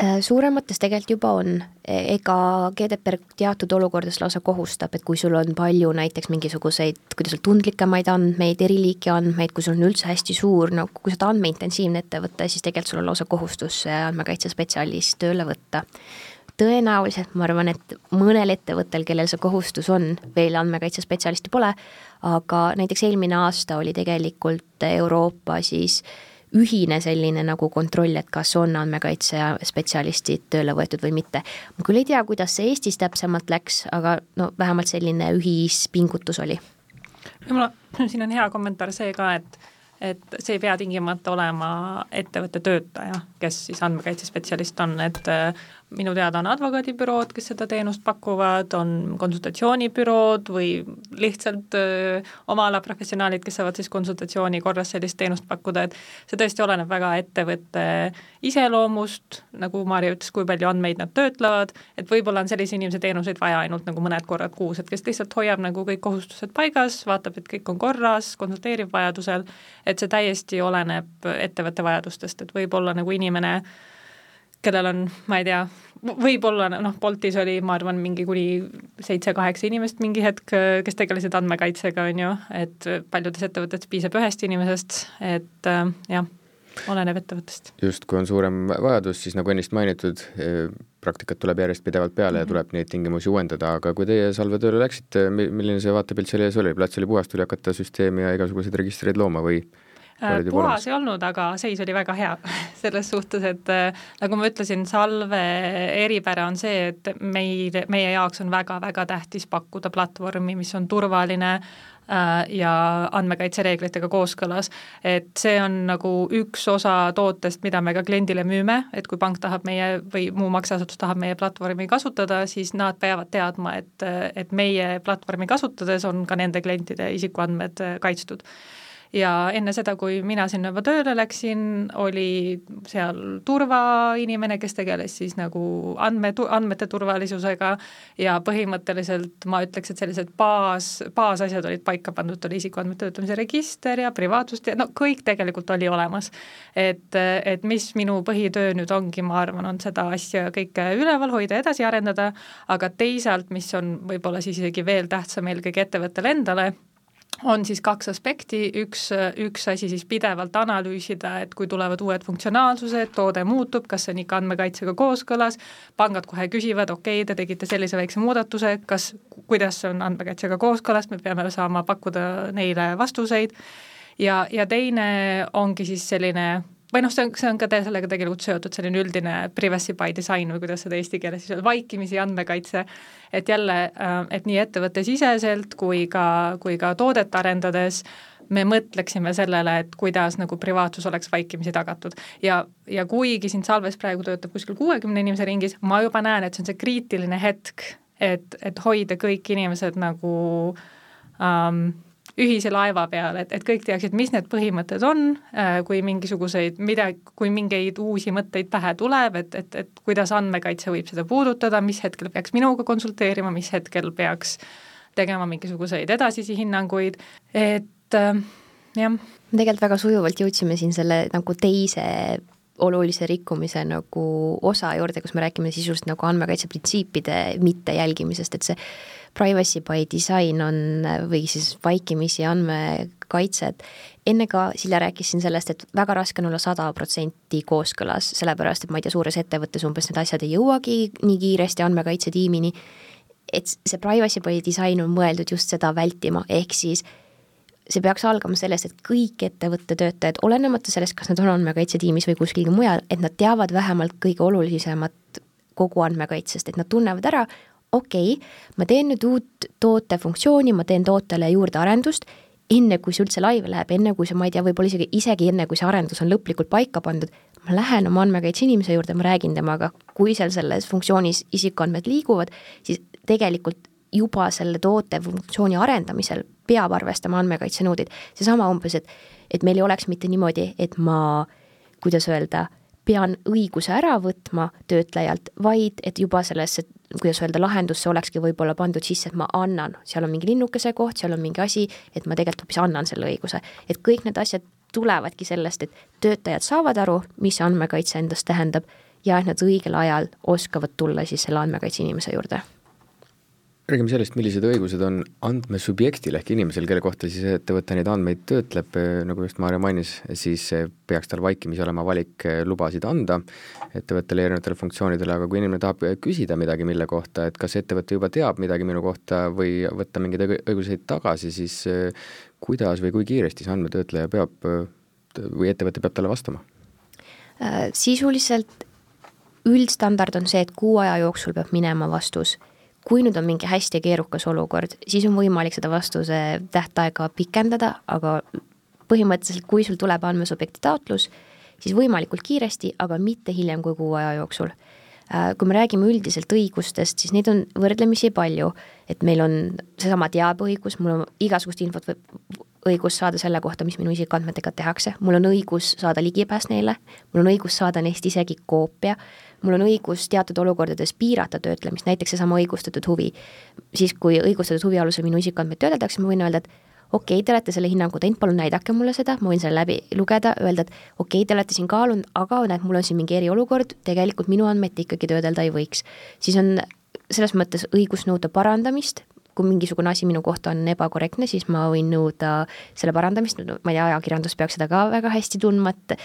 Äh, suuremates tegelikult juba on, e, ega GDPR teatud olukordades lausa kohustab, et kui sul on palju näiteks mingisuguseid, kuidas öelda, tundlikemaid andmeid, eri liiki andmeid, kui sul on üldse hästi suur, no kui oled andmeintensiivne ettevõte, siis tegelikult sul on lausa kohustus andmekaitsespetsialist tööle võtta. tõenäoliselt ma arvan, et mõnel ettevõttel, kellel see kohustus on, veel andmekaitsespetsialisti pole, aga näiteks eelmine aasta oli tegelikult Euroopa siis äh, ühine selline nagu kontroll, et kas on andmekaitsespetsialistid tööle võetud või mitte. ma küll ei tea, kuidas see Eestis täpsemalt läks, aga no vähemalt selline ühispingutus oli. võib-olla siin on hea kommentaar see ka, et et see ei pea tingimata olema ettevõtte töötaja, kes siis andmekaitsespetsialist on, et minu teada on advokaadibürood, kes seda teenust pakuvad, on konsultatsioonibürood või lihtsalt öö, oma ala professionaalid, kes saavad siis konsultatsiooni korras sellist teenust pakkuda, et see tõesti oleneb väga ettevõtte iseloomust, nagu Maarja ütles, kui palju andmeid nad töötlevad, et võib-olla on sellise inimese teenuseid vaja ainult nagu mõned korrad kuus, et kes lihtsalt hoiab nagu kõik kohustused paigas, vaatab, et kõik on korras, konsulteerib vajadusel, et see täiesti oleneb ettevõtte vajadustest, et võib-olla nagu inimene kellel on, ma ei tea, võib-olla noh, Boltis oli, ma arvan, mingi kuni seitse-kaheksa inimest mingi hetk, kes tegelesid andmekaitsega, on ju, et paljudes ettevõtetes piisab ühest inimesest, et äh, jah, oleneb ettevõttest. just, kui on suurem vajadus, siis nagu ennist mainitud, e, praktikat tuleb järjest pidevalt peale mm -hmm. ja mhm. tuleb neid tingimusi uuendada, aga kui teie Salve tööle läksite, milline see vaatepilt seal ees oli, plats oli puhas, tuli hakata süsteemi ja igasuguseid registreid looma või? Äh, puhas ei olnud, aga seis oli väga hea selles suhtes, et äh, nagu ma ütlesin, salve eripära on see, et meil, meie jaoks on väga-väga tähtis pakkuda platvormi, mis on turvaline äh, ja andmekaitsereeglitega kooskõlas. et see on nagu üks osa tootest, mida me ka kliendile müüme, et kui pank tahab meie või muu makseasutus tahab meie platvormi kasutada, siis nad peavad teadma, et, et meie platvormi kasutades on ka nende klientide isikuandmed kaitstud ja enne seda, kui mina sinna juba tööle läksin, oli seal turvainimene, kes tegeles siis nagu andme, andmete turvalisusega ja põhimõtteliselt ma ütleks, et sellised baas, baasasjad olid paika pandud, oli isikuandmete töötlemise register ja privaatsust ja no kõik tegelikult oli olemas. et, et mis minu põhitöö nüüd ongi, ma arvan, on seda asja kõike üleval hoida, edasi arendada, aga teisalt, mis on võib-olla siis isegi veel tähtsam eelkõige ettevõttele endale, on siis kaks aspekti, üks, üks asi siis pidevalt analüüsida, et kui tulevad uued funktsionaalsused, toode muutub, kas see on ikka andmekaitsega kooskõlas, pangad kohe küsivad, okei okay,, te tegite sellise väikse muudatuse, kas, kuidas see on andmekaitsega kooskõlas, me peame saama pakkuda neile vastuseid. Ja, ja teine ongi siis selline või noh, see on, see on ka te sellega tegelikult seotud, selline üldine privacy by design või kuidas seda eesti keeles siis öelda, vaikimisi andmekaitse, et jälle, äh, et nii ettevõttesiseselt kui ka, kui ka toodet arendades me mõtleksime sellele, et kuidas nagu privaatsus oleks vaikimisi tagatud. ja, ja kuigi siin Salves praegu töötab kuskil kuuekümne inimese ringis, ma juba näen, et see on see kriitiline hetk, et, et hoida kõik inimesed nagu ähm, ühise laeva peal, et, et kõik teaksid, mis need põhimõtted on, äh, kui mingisuguseid, mida, kui mingeid uusi mõtteid pähe tuleb, et, et, et kuidas andmekaitse võib seda puudutada, mis hetkel peaks minuga konsulteerima, mis hetkel peaks tegema mingisuguseid edasisi hinnanguid, et äh, jah. tegelikult väga sujuvalt jõudsime siin selle nagu teise olulise rikkumise nagu osa juurde, kus me räägime sisuliselt nagu andmekaitse printsiipide mittejälgimisest, et see privacy by design on või siis vaikimisi andmekaitse, et enne ka Silja rääkis siin sellest, et väga raske on olla sada protsenti kooskõlas, sellepärast et ma ei tea, suures ettevõttes umbes need asjad ei jõuagi nii kiiresti andmekaitsetiimini, et see privacy by design on mõeldud just seda vältima, ehk siis see peaks algama sellest, et kõik ettevõtte töötajad, olenemata sellest, kas nad on andmekaitsetiimis või kuskil mujal, et nad teavad vähemalt kõige olulisemat kogu andmekaitsest, et nad tunnevad ära, okei okay,, ma teen nüüd uut tootefunktsiooni, ma teen tootele juurde arendust, enne kui see üldse laivi läheb, enne kui see, ma ei tea, võib-olla isegi, isegi enne, kui see arendus on lõplikult paika pandud, ma lähen oma andmekaitse inimese juurde, ma räägin temaga, kui seal selles funktsioonis isikuandmed liiguvad, siis tegelikult juba selle toote funktsiooni arendamisel peab arvestama andmekaitsenõudeid. seesama umbes, et, et meil ei oleks mitte niimoodi, et ma, kuidas öelda, pean õiguse ära võtma töötlejalt, vaid et juba sellesse, kuidas öelda, lahendusse olekski võib-olla pandud sisse, et ma annan, seal on mingi linnukese koht, seal on mingi asi, et ma tegelikult hoopis annan selle õiguse. et kõik need asjad tulevadki sellest, et töötajad saavad aru, mis andmekaitse endast tähendab ja et nad õigel ajal oskavad tulla siis selle andmekaitse inimese juurde räägime sellest, millised õigused on andmesubjektil ehk inimesel, kelle kohta siis ettevõte neid andmeid töötleb, nagu just Maarja mainis, siis peaks tal vaikimisi olema valik lubasid anda ettevõttele erinevatele funktsioonidele, aga kui inimene tahab küsida midagi, mille kohta, et kas ettevõte juba teab midagi minu kohta või võtta mingeid õiguseid tagasi, siis kuidas või kui kiiresti see andmetöötleja peab või ettevõte peab talle vastama? sisuliselt üldstandard on see, et kuu aja jooksul peab minema vastus kui nüüd on mingi hästi keerukas olukord, siis on võimalik seda vastuse tähtaega pikendada, aga põhimõtteliselt, kui sul tuleb andmesubjekti taotlus, siis võimalikult kiiresti, aga mitte hiljem kui kuu aja jooksul. Äh, kui me räägime üldiselt õigustest, siis neid on võrdlemisi palju, et meil on seesama teabeõigus, mul on igasugust infot võib õigus saada selle kohta, mis minu isikuandmetega tehakse, mul on õigus saada ligipääs neile, mul on õigus saada neist isegi koopia, mul on õigus teatud olukordades piirata töötlemist, näiteks seesama õigustatud huvi. siis, kui õigustatud huvi alusel minu isikuandmeid töödeldakse, ma võin öelda, et okei okay,, te olete selle hinnangu teinud, palun näidake mulle seda, ma võin selle läbi lugeda, öelda, et okei okay,, te olete siin kaalunud, aga näed, mul on siin mingi eriolukord, tegelikult minu andmeid ikkagi töödelda ei võiks. siis on selles mõttes õigus nõuda parandamist, kui mingisugune asi minu kohta on ebakorrektne, siis ma võin nõuda selle parandamist, ma ei tea, ajakirjandus peaks seda ka väga hästi tundma, et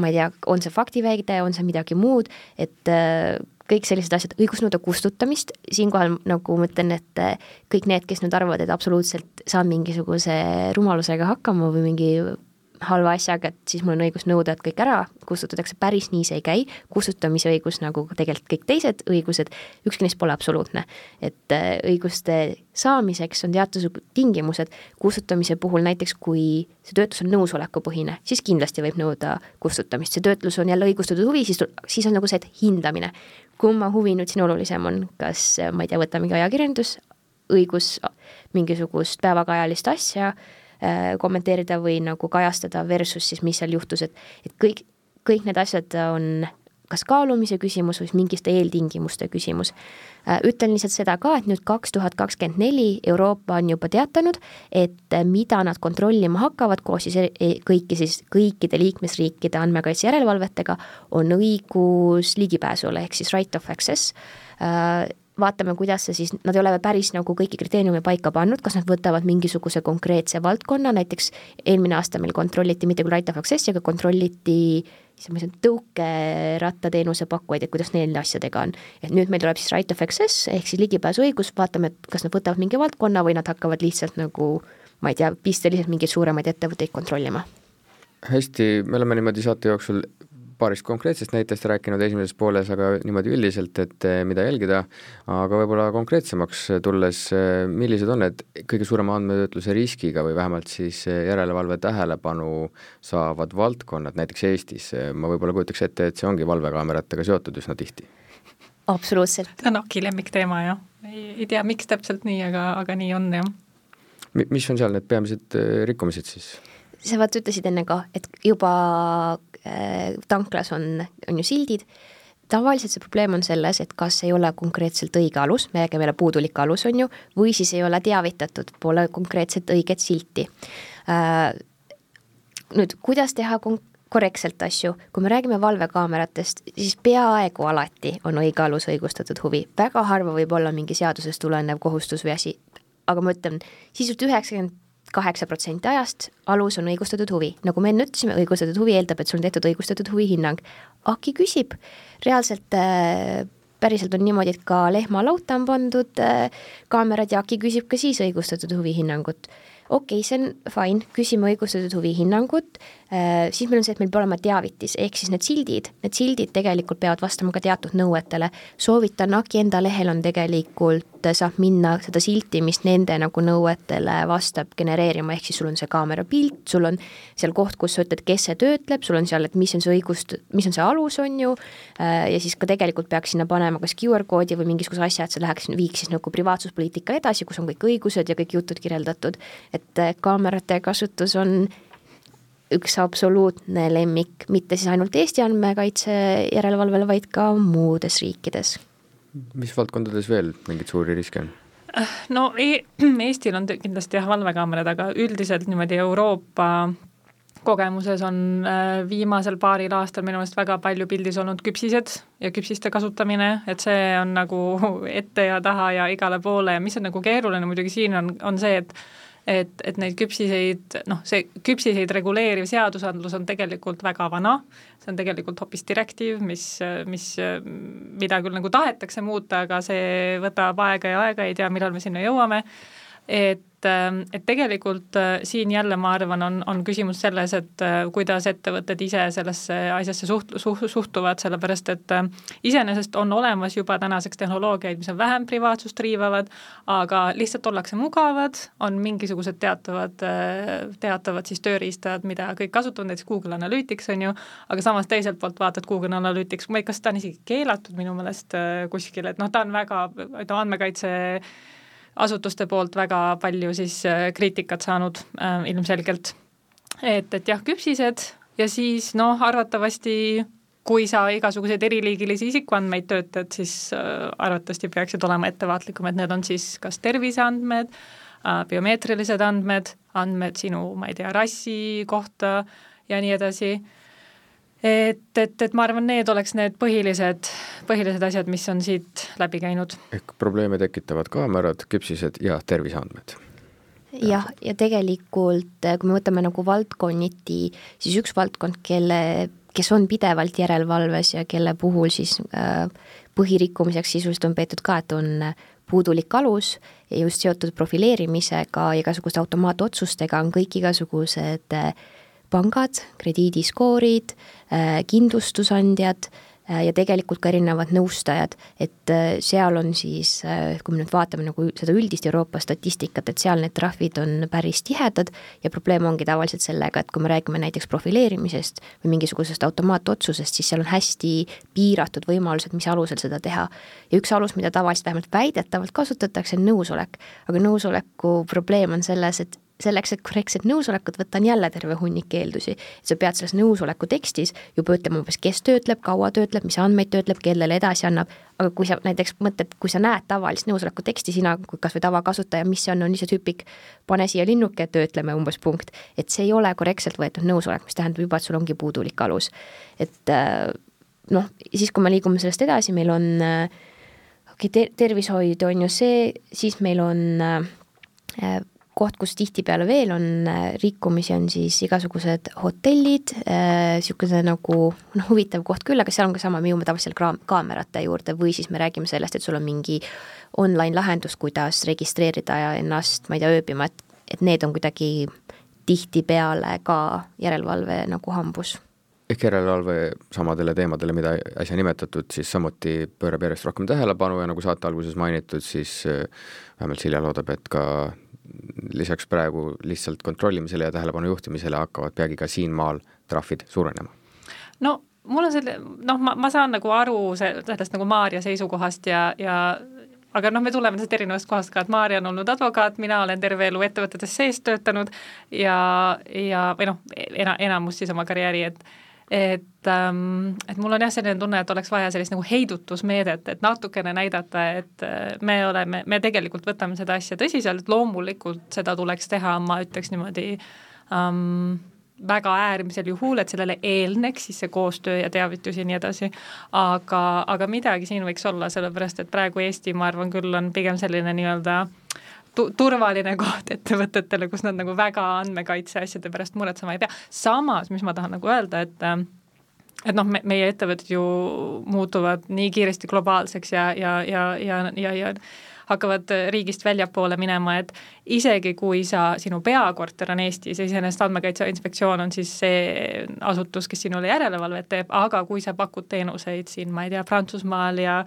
ma ei tea, on see faktiväide, on see midagi muud, et äh, kõik sellised asjad, õigus nõuda kustutamist, siinkohal nagu ma ütlen, et äh, kõik need, kes nüüd arvavad, et absoluutselt saan mingisuguse rumalusega hakkama või mingi halva asjaga, et siis mul on õigus nõuda, et kõik ära kustutatakse, päris nii see ei käi, kustutamise õigus nagu tegelikult kõik teised õigused, ükski neist pole absoluutne. et äh, õiguste saamiseks on teatud tingimused, kustutamise puhul näiteks kui see töötlus on nõusolekupõhine, siis kindlasti võib nõuda kustutamist, see töötlus on jälle õigustatud huvi, siis, siis on nagu see, et hindamine. kumma huvi nüüd siin olulisem on, kas ma ei tea, võtamegi ajakirjandus, õigus mingisugust päevakajalist asja Äh, kommenteerida või nagu kajastada versus siis, mis seal juhtus, et, et kõik, kõik need asjad on kas kaalumise küsimus või mingiste eeltingimuste küsimus. Äh, ütlen lihtsalt seda ka, et nüüd kaks tuhat kakskümmend neli Euroopa on juba teatanud, et mida nad kontrollima hakkavad koos siis e-, e-, kõiki siis, kõikide liikmesriikide andmekaitse järelevalvetega, on õigus ligipääsule ehk siis right of access äh, vaatame, kuidas see siis, nad ei ole päris nagu kõiki kriteeriume paika pannud, kas nad võtavad mingisuguse konkreetse valdkonna, näiteks eelmine aasta meil kontrolliti mitte küll Right of Access'i, aga kontrolliti siis ma ütlen, tõukerattateenuse pakkujaid, et kuidas neil asjadega on. et nüüd meil tuleb siis Right of Access ehk siis ligipääsuõigus, vaatame, et kas nad võtavad mingi valdkonna või nad hakkavad lihtsalt nagu ma ei tea, pisteliselt mingeid suuremaid ettevõtteid kontrollima hästi, me oleme niimoodi saate jooksul paarist konkreetsest näitest rääkinud esimeses pooles, aga niimoodi üldiselt, et eh, mida jälgida, aga võib-olla konkreetsemaks tulles, eh, millised on need kõige suurema andmetöötluse riskiga või vähemalt siis eh, järelevalve tähelepanu saavad valdkonnad näiteks Eestis, ma võib-olla kujutaks ette, et see ongi valvekaameratega seotud üsna tihti? absoluutselt. see on Aki lemmikteema jah, ei tea, miks täpselt nii, aga, aga nii on jah. mis on seal need peamised rikkumised siis? Sa vaata ütlesid enne ka, et juba Äh, tanklas on, on ju sildid, tavaliselt see probleem on selles, et kas ei ole konkreetselt õige alus, me räägime jälle puudulik alus, on ju, või siis ei ole teavitatud, pole konkreetset õiget silti. Äh, nüüd, kuidas teha kon-, korrektselt asju, kui me räägime valvekaameratest, siis peaaegu alati on õige alus õigustatud huvi, väga harva võib olla mingi seadusest tulenev kohustus või asi, aga ma ütlen, sisult üheksakümmend kaheksa protsenti ajast alus on õigustatud huvi. nagu me enne ütlesime, õigustatud huvi eeldab, et sul on tehtud õigustatud huvihinnang. AKI küsib, reaalselt äh, päriselt on niimoodi, et ka lehmalauta on pandud äh, kaamerad ja AKI küsib ka siis õigustatud huvihinnangut okei okay,, see on fine, küsime õigustatud huvihinnangut, äh, siis meil on see, et meil peab olema teavitis, ehk siis need sildid, need sildid tegelikult peavad vastama ka teatud nõuetele. soovitan, AKI enda lehel on tegelikult, saab minna seda silti, mis nende nagu nõuetele vastab, genereerima, ehk siis sul on see kaamera pilt, sul on seal koht, kus sa ütled, kes see töötleb, sul on seal, et mis on see õigust, mis on see alus, on ju, äh, ja siis ka tegelikult peaks sinna panema kas QR koodi või mingisuguse asja, et see läheks, viiks siis nagu privaatsuspoliitika edasi, kus on kõik õigused ja kõik jutud kirjeldatud, et kaamerate kasutus on üks absoluutne lemmik, mitte siis ainult Eesti andmekaitse järelevalvel, vaid ka muudes riikides. mis valdkondades veel mingeid suuri riske on? no e Eestil on kindlasti jah, valvekaamerad, aga üldiselt niimoodi Euroopa kogemuses on äh, viimasel paaril aastal minu meelest väga palju pildis olnud küpsised ja küpsiste kasutamine, et see on nagu ette ja taha ja igale poole ja mis on nagu keeruline muidugi siin on, on see, et et, et neid küpsiseid, noh, see küpsiseid reguleeriv seadusandlus on tegelikult väga vana, see on tegelikult hoopis direktiiv, mis, mis, mida küll nagu tahetakse muuta, aga see võtab aega ja aega, ei tea, millal me sinna jõuame, et et, ähm, et tegelikult äh, siin jälle ma arvan, on, on küsimus selles, et äh, kuidas ettevõtted ise sellesse asjasse suht-, suht-, suhtuvad, sellepärast et äh, iseenesest on olemas juba tänaseks tehnoloogiaid, mis on vähem privaatsust riivavad, aga lihtsalt ollakse mugavad, on mingisugused teatavad, teatavad siis tööriistad, mida kõik kasutavad, näiteks Google Analytics on ju, aga samas teiselt poolt vaatad Google Analytics, ma ei, kas ta on isegi keelatud minu meelest kuskil, et noh, ta on väga, ütleme andmekaitse asutuste poolt väga palju siis äh, kriitikat saanud äh, ilmselgelt. et, et jah, küpsised ja siis noh, arvatavasti kui sa igasuguseid eriliigilisi isikuandmeid töötad, siis äh, arvatavasti peaksid olema ettevaatlikum, et need on siis kas terviseandmed biomeetrilised andmed, andmed sinu, ma ei tea, rassi kohta ja nii edasi et, et, et ma arvan, need oleks need põhilised, põhilised asjad, mis on siit läbi käinud. ehk probleeme tekitavad kaamerad, küpsised ja terviseandmed jah, ja tegelikult, kui me võtame nagu valdkonniti, siis üks valdkond, kelle, kes on pidevalt järelevalves ja kelle puhul siis äh, põhirikkumiseks sisuliselt on peetud ka, et on puudulik alus ja just seotud profileerimisega, igasuguste automaatotsustega on kõik igasugused äh, pangad, krediidiskoorid, äh, kindlustusandjad äh, ja tegelikult ka erinevad nõustajad, et äh, seal on siis, kui me nüüd vaatame nagu seda üldist Euroopa statistikat, et seal need trahvid on päris tihedad ja probleem ongi tavaliselt sellega, et kui me räägime näiteks profileerimisest või mingisugusest automaatotsusest, siis seal on hästi piiratud võimalused, mis alusel seda teha. ja üks alus, mida tavaliselt vähemalt väidetavalt kasutatakse, on nõusolek, aga nõusoleku probleem on selles, et selleks, et korrektset nõusolekut võtta, on jälle terve hunnik eeldusi. sa pead selles nõusoleku tekstis juba ütlema umbes, kes töötleb, kaua töötleb, mis andmeid töötleb, kellele edasi annab, aga kui sa näiteks mõtled, kui sa näed tavalist nõusoleku teksti, sina kui kas või tavakasutaja, mis see on, on lihtsalt hüpik, pane siia linnuke, töötleme umbes punkt. et see ei ole korrektselt võetud nõusolek, mis tähendab juba, et sul ongi puudulik alus. et äh, noh, siis kui me liigume sellest edasi, meil on okei okay, ter, tervishoid on ju see, siis meil on äh, koht, kus tihtipeale veel on äh, rikkumisi, on siis igasugused hotellid äh,, niisugune nagu noh, huvitav koht küll, aga seal on ka sama, me jõuame tavaliselt ka kaamerate juurde või siis me räägime sellest, et sul on mingi online lahendus, kuidas registreerida ennast, ma ei tea, ööbima, et, et need on kuidagi tihtipeale ka järelevalve nagu hambus. Ehk järelevalve samadele teemadele, mida äsja nimetatud, siis samuti pöörab järjest rohkem tähelepanu ja nagu saate alguses mainitud, siis äh, vähemalt Silja loodab, et ka lisaks praegu lihtsalt kontrollimisele ja tähelepanu juhtimisele hakkavad peagi ka siinmaal trahvid suurenema? no mul on selle, noh, ma, ma saan nagu aru sellest nagu Maarja seisukohast ja, ja aga noh, me tuleme lihtsalt erinevast kohast ka, et Maarja on olnud advokaat, mina olen terve elu ettevõtetes sees töötanud ja, ja või noh, ena-, enamus siis oma karjääri, et et, ähm, et mul on jah, selline tunne, et oleks vaja sellist nagu heidutusmeedet, et natukene näidata, et äh, me oleme, me tegelikult võtame seda asja tõsiselt, loomulikult seda tuleks teha, ma ütleks niimoodi um, väga äärmisel juhul, et sellele eelneks siis see koostöö ja teavitus ja nii edasi, aga, aga midagi siin võiks olla, sellepärast et praegu Eesti, ma arvan küll, on pigem selline nii-öelda tu-, turvaline koht ettevõtetele, kus nad nagu väga andmekaitse asjade pärast muretsema ei pea, samas, mis ma tahan nagu öelda, et et noh, me, meie ettevõtted ju muutuvad nii kiiresti globaalseks ja, ja, ja, ja, ja, ja hakkavad riigist väljapoole minema, et isegi kui sa, sinu peakorter on Eestis iseenesest Andmekaitse Inspektsioon on siis see asutus, kes sinule järelevalvet teeb, aga kui sa pakud teenuseid siin, ma ei tea, Prantsusmaal ja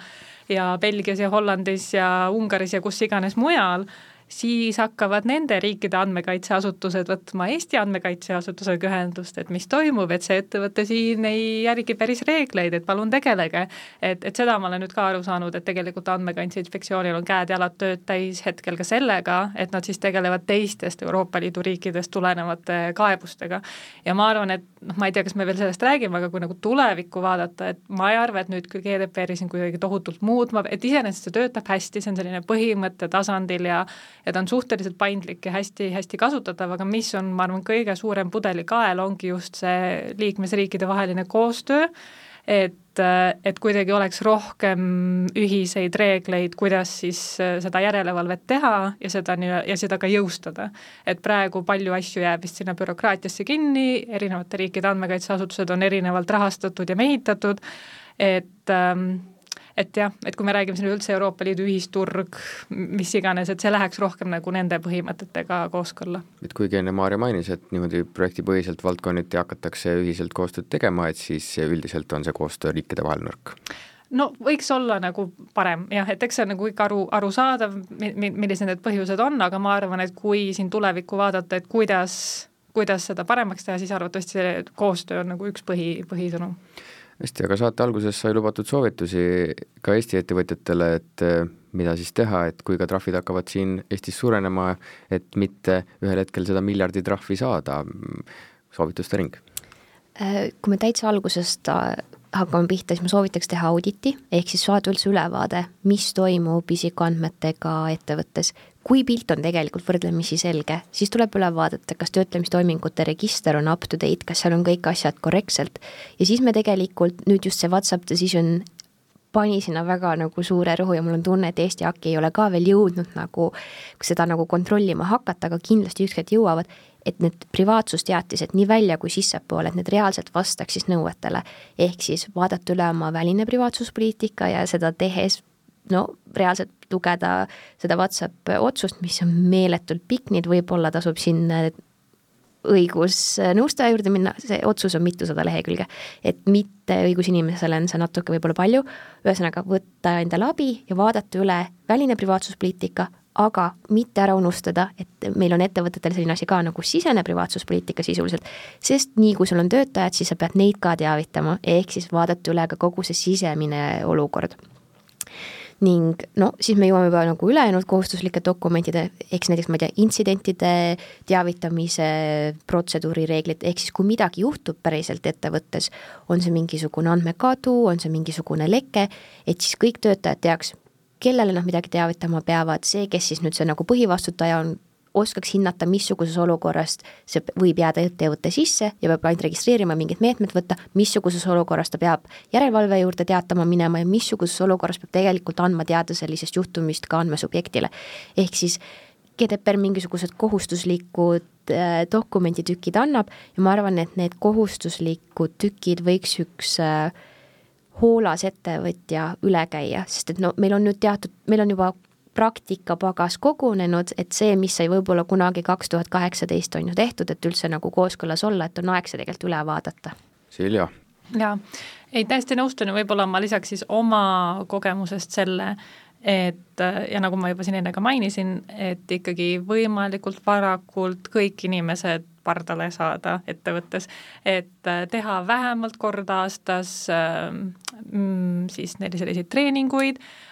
ja Belgias ja Hollandis ja Ungaris ja kus iganes mujal, siis hakkavad nende riikide andmekaitseasutused võtma Eesti andmekaitseasutusega ühendust, et mis toimub, et see ettevõte siin ei järgi päris reegleid, et palun tegelege. et, et seda ma olen nüüd ka aru saanud, et tegelikult Andmekaitse Inspektsioonil on käed-jalad tööd täis hetkel ka sellega, et nad siis tegelevad teistest Euroopa Liidu riikidest tulenevate kaebustega. ja ma arvan, et noh, ma ei tea, kas me veel sellest räägime, aga kui nagu tulevikku vaadata, et ma ei arva, et nüüd küll GDPR-i siin kuidagi tohutult muutma, et iseenesest see töötab hästi, see on selline põhimõtte tasandil ja ja ta on suhteliselt paindlik ja hästi-hästi kasutatav, aga mis on, ma arvan, kõige suurem pudelikael, ongi just see liikmesriikide vaheline koostöö, et, et kuidagi oleks rohkem ühiseid reegleid, kuidas siis seda järelevalvet teha ja seda nii, ja seda ka jõustada. et praegu palju asju jääb vist sinna bürokraatiasse kinni, erinevate riikide andmekaitseasutused on erinevalt rahastatud ja mehitatud, et ähm, et jah, et kui me räägime siin üldse Euroopa Liidu ühisturg, mis iganes, et see läheks rohkem nagu nende põhimõtetega kooskõlla. et kuigi enne Maarja mainis, et niimoodi projektipõhiselt valdkonniti hakatakse ühiselt koostööd tegema, et siis üldiselt on see koostöö riikide vahel nõrk no võiks olla nagu parem jah, et eks see on nagu ikka aru, arusaadav, millised need põhjused on, aga ma arvan, et kui siin tulevikku vaadata, et kuidas, kuidas seda paremaks teha, siis arvatavasti see koostöö on nagu üks põhi, põhisõnum hästi, aga saate alguses sai lubatud soovitusi ka Eesti ettevõtjatele, et eh, mida siis teha, et kui ka trahvid hakkavad siin Eestis suurenema, et mitte ühel hetkel seda miljardi trahvi saada, soovituste ring? Äh, kui me täitsa algusest äh, hakkame pihta, siis ma soovitaks teha auditi, ehk siis saada üldse ülevaade, mis toimub isikuandmetega ettevõttes. Kui pilt on tegelikult võrdlemisi selge, siis tuleb üle vaadata, kas töötlemistoimingute register on up to date, kas seal on kõik asjad korrektselt ja siis me tegelikult nüüd just see WhatsApp decision pani sinna väga nagu suure rõhu ja mul on tunne, et Eesti AK ei ole ka veel jõudnud nagu seda nagu kontrollima hakata, aga kindlasti ükskord jõuavad et need privaatsusteatised nii välja kui sissepoole, et need reaalselt vastaks siis nõuetele. ehk siis vaadata üle oma väline privaatsuspoliitika ja seda tehes no reaalselt lugeda seda WhatsApp otsust, mis on meeletult pikk, nii et võib-olla tasub siin õigusnõustaja juurde minna, see otsus on mitusada lehekülge. et mitte õigusinimesele on see natuke võib-olla palju, ühesõnaga võtta endale abi ja vaadata üle väline privaatsuspoliitika, aga mitte ära unustada, et meil on ettevõtetel selline asi ka nagu sisene privaatsuspoliitika sisuliselt, sest nii kui sul on töötajad, siis sa pead neid ka teavitama, ehk siis vaadata üle ka kogu see sisemine olukord ning no siis me jõuame juba nagu ülejäänud kohustuslike dokumentide, eks näiteks ma ei tea, intsidentide teavitamise protseduurireeglid, ehk siis kui midagi juhtub päriselt ettevõttes, on see mingisugune andmekadu, on see mingisugune leke, et siis kõik töötajad teaks, kellele nad midagi teavitama peavad, see, kes siis nüüd see nagu põhivastutaja on, oskaks hinnata, missuguses olukorras see võib jääda ettevõtte sisse ja peab ainult registreerima, mingid meetmed võtta, missuguses olukorras ta peab järelevalve juurde teatama minema ja missuguses olukorras peab tegelikult andma teada sellisest juhtumist ka andmesubjektile. ehk siis GDPR mingisugused kohustuslikud äh, dokumenditükid annab ja ma arvan, et need kohustuslikud tükid võiks üks äh, hoolas ettevõtja üle käia, sest et no meil on nüüd teatud, meil on juba praktikapagas kogunenud, et see, mis sai võib-olla kunagi kaks tuhat kaheksateist on ju tehtud, et üldse nagu kooskõlas olla, et on aeg see tegelikult üle vaadata. Silja. jaa, ei täiesti nõustun ja võib-olla ma lisaks siis oma kogemusest selle, et ja nagu ma juba siin enne ka mainisin, et ikkagi võimalikult varakult kõik inimesed pardale saada ettevõttes, et äh, teha vähemalt kord aastas ähm, mm, siis neil selliseid treeninguid, Äh,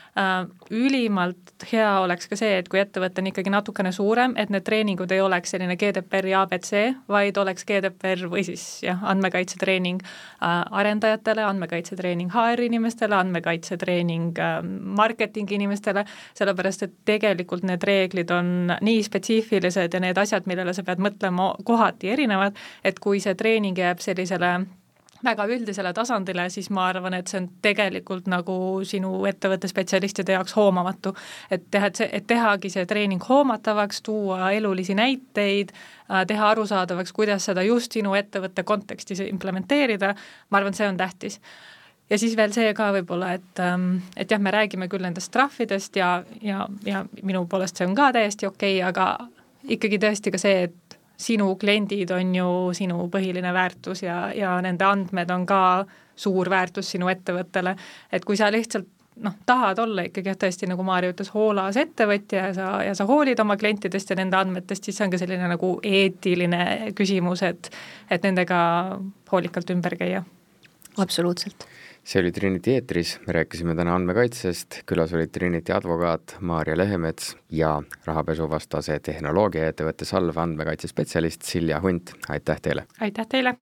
ülimalt hea oleks ka see, et kui ettevõte on ikkagi natukene suurem, et need treeningud ei oleks selline GDPR-i abc, vaid oleks GDPR või siis jah, andmekaitsetreening äh, arendajatele, andmekaitsetreening HR inimestele, andmekaitsetreening äh, marketingi inimestele, sellepärast et tegelikult need reeglid on nii spetsiifilised ja need asjad, millele sa pead mõtlema, kohati erinevad, et kui see treening jääb sellisele väga üldisele tasandile, siis ma arvan, et see on tegelikult nagu sinu ettevõtte spetsialistide jaoks hoomamatu. et teha, et see, et tehagi see treening hoomatavaks, tuua elulisi näiteid, äh, teha arusaadavaks, kuidas seda just sinu ettevõtte kontekstis implementeerida, ma arvan, see on tähtis ja siis veel see ka võib-olla, et, ähm, et jah, me räägime küll nendest trahvidest ja, ja, ja minu poolest see on ka täiesti okei okay,, aga ikkagi tõesti ka see, et sinu kliendid on ju sinu põhiline väärtus ja, ja nende andmed on ka suur väärtus sinu ettevõttele, et kui sa lihtsalt noh, tahad olla ikkagi jah, tõesti nagu Maarja ütles, hoolas ettevõtja ja sa, ja sa hoolid oma klientidest ja nende andmetest, siis see on ka selline nagu eetiline küsimus, et et nendega hoolikalt ümber käia. absoluutselt see oli Trinity eetris, me rääkisime täna andmekaitsest, külas olid Trinity advokaat Maarja Lehemets ja rahapesuvastase tehnoloogiaettevõtte Salv andmekaitsespetsialist Silja Hunt, aitäh teile! aitäh teile!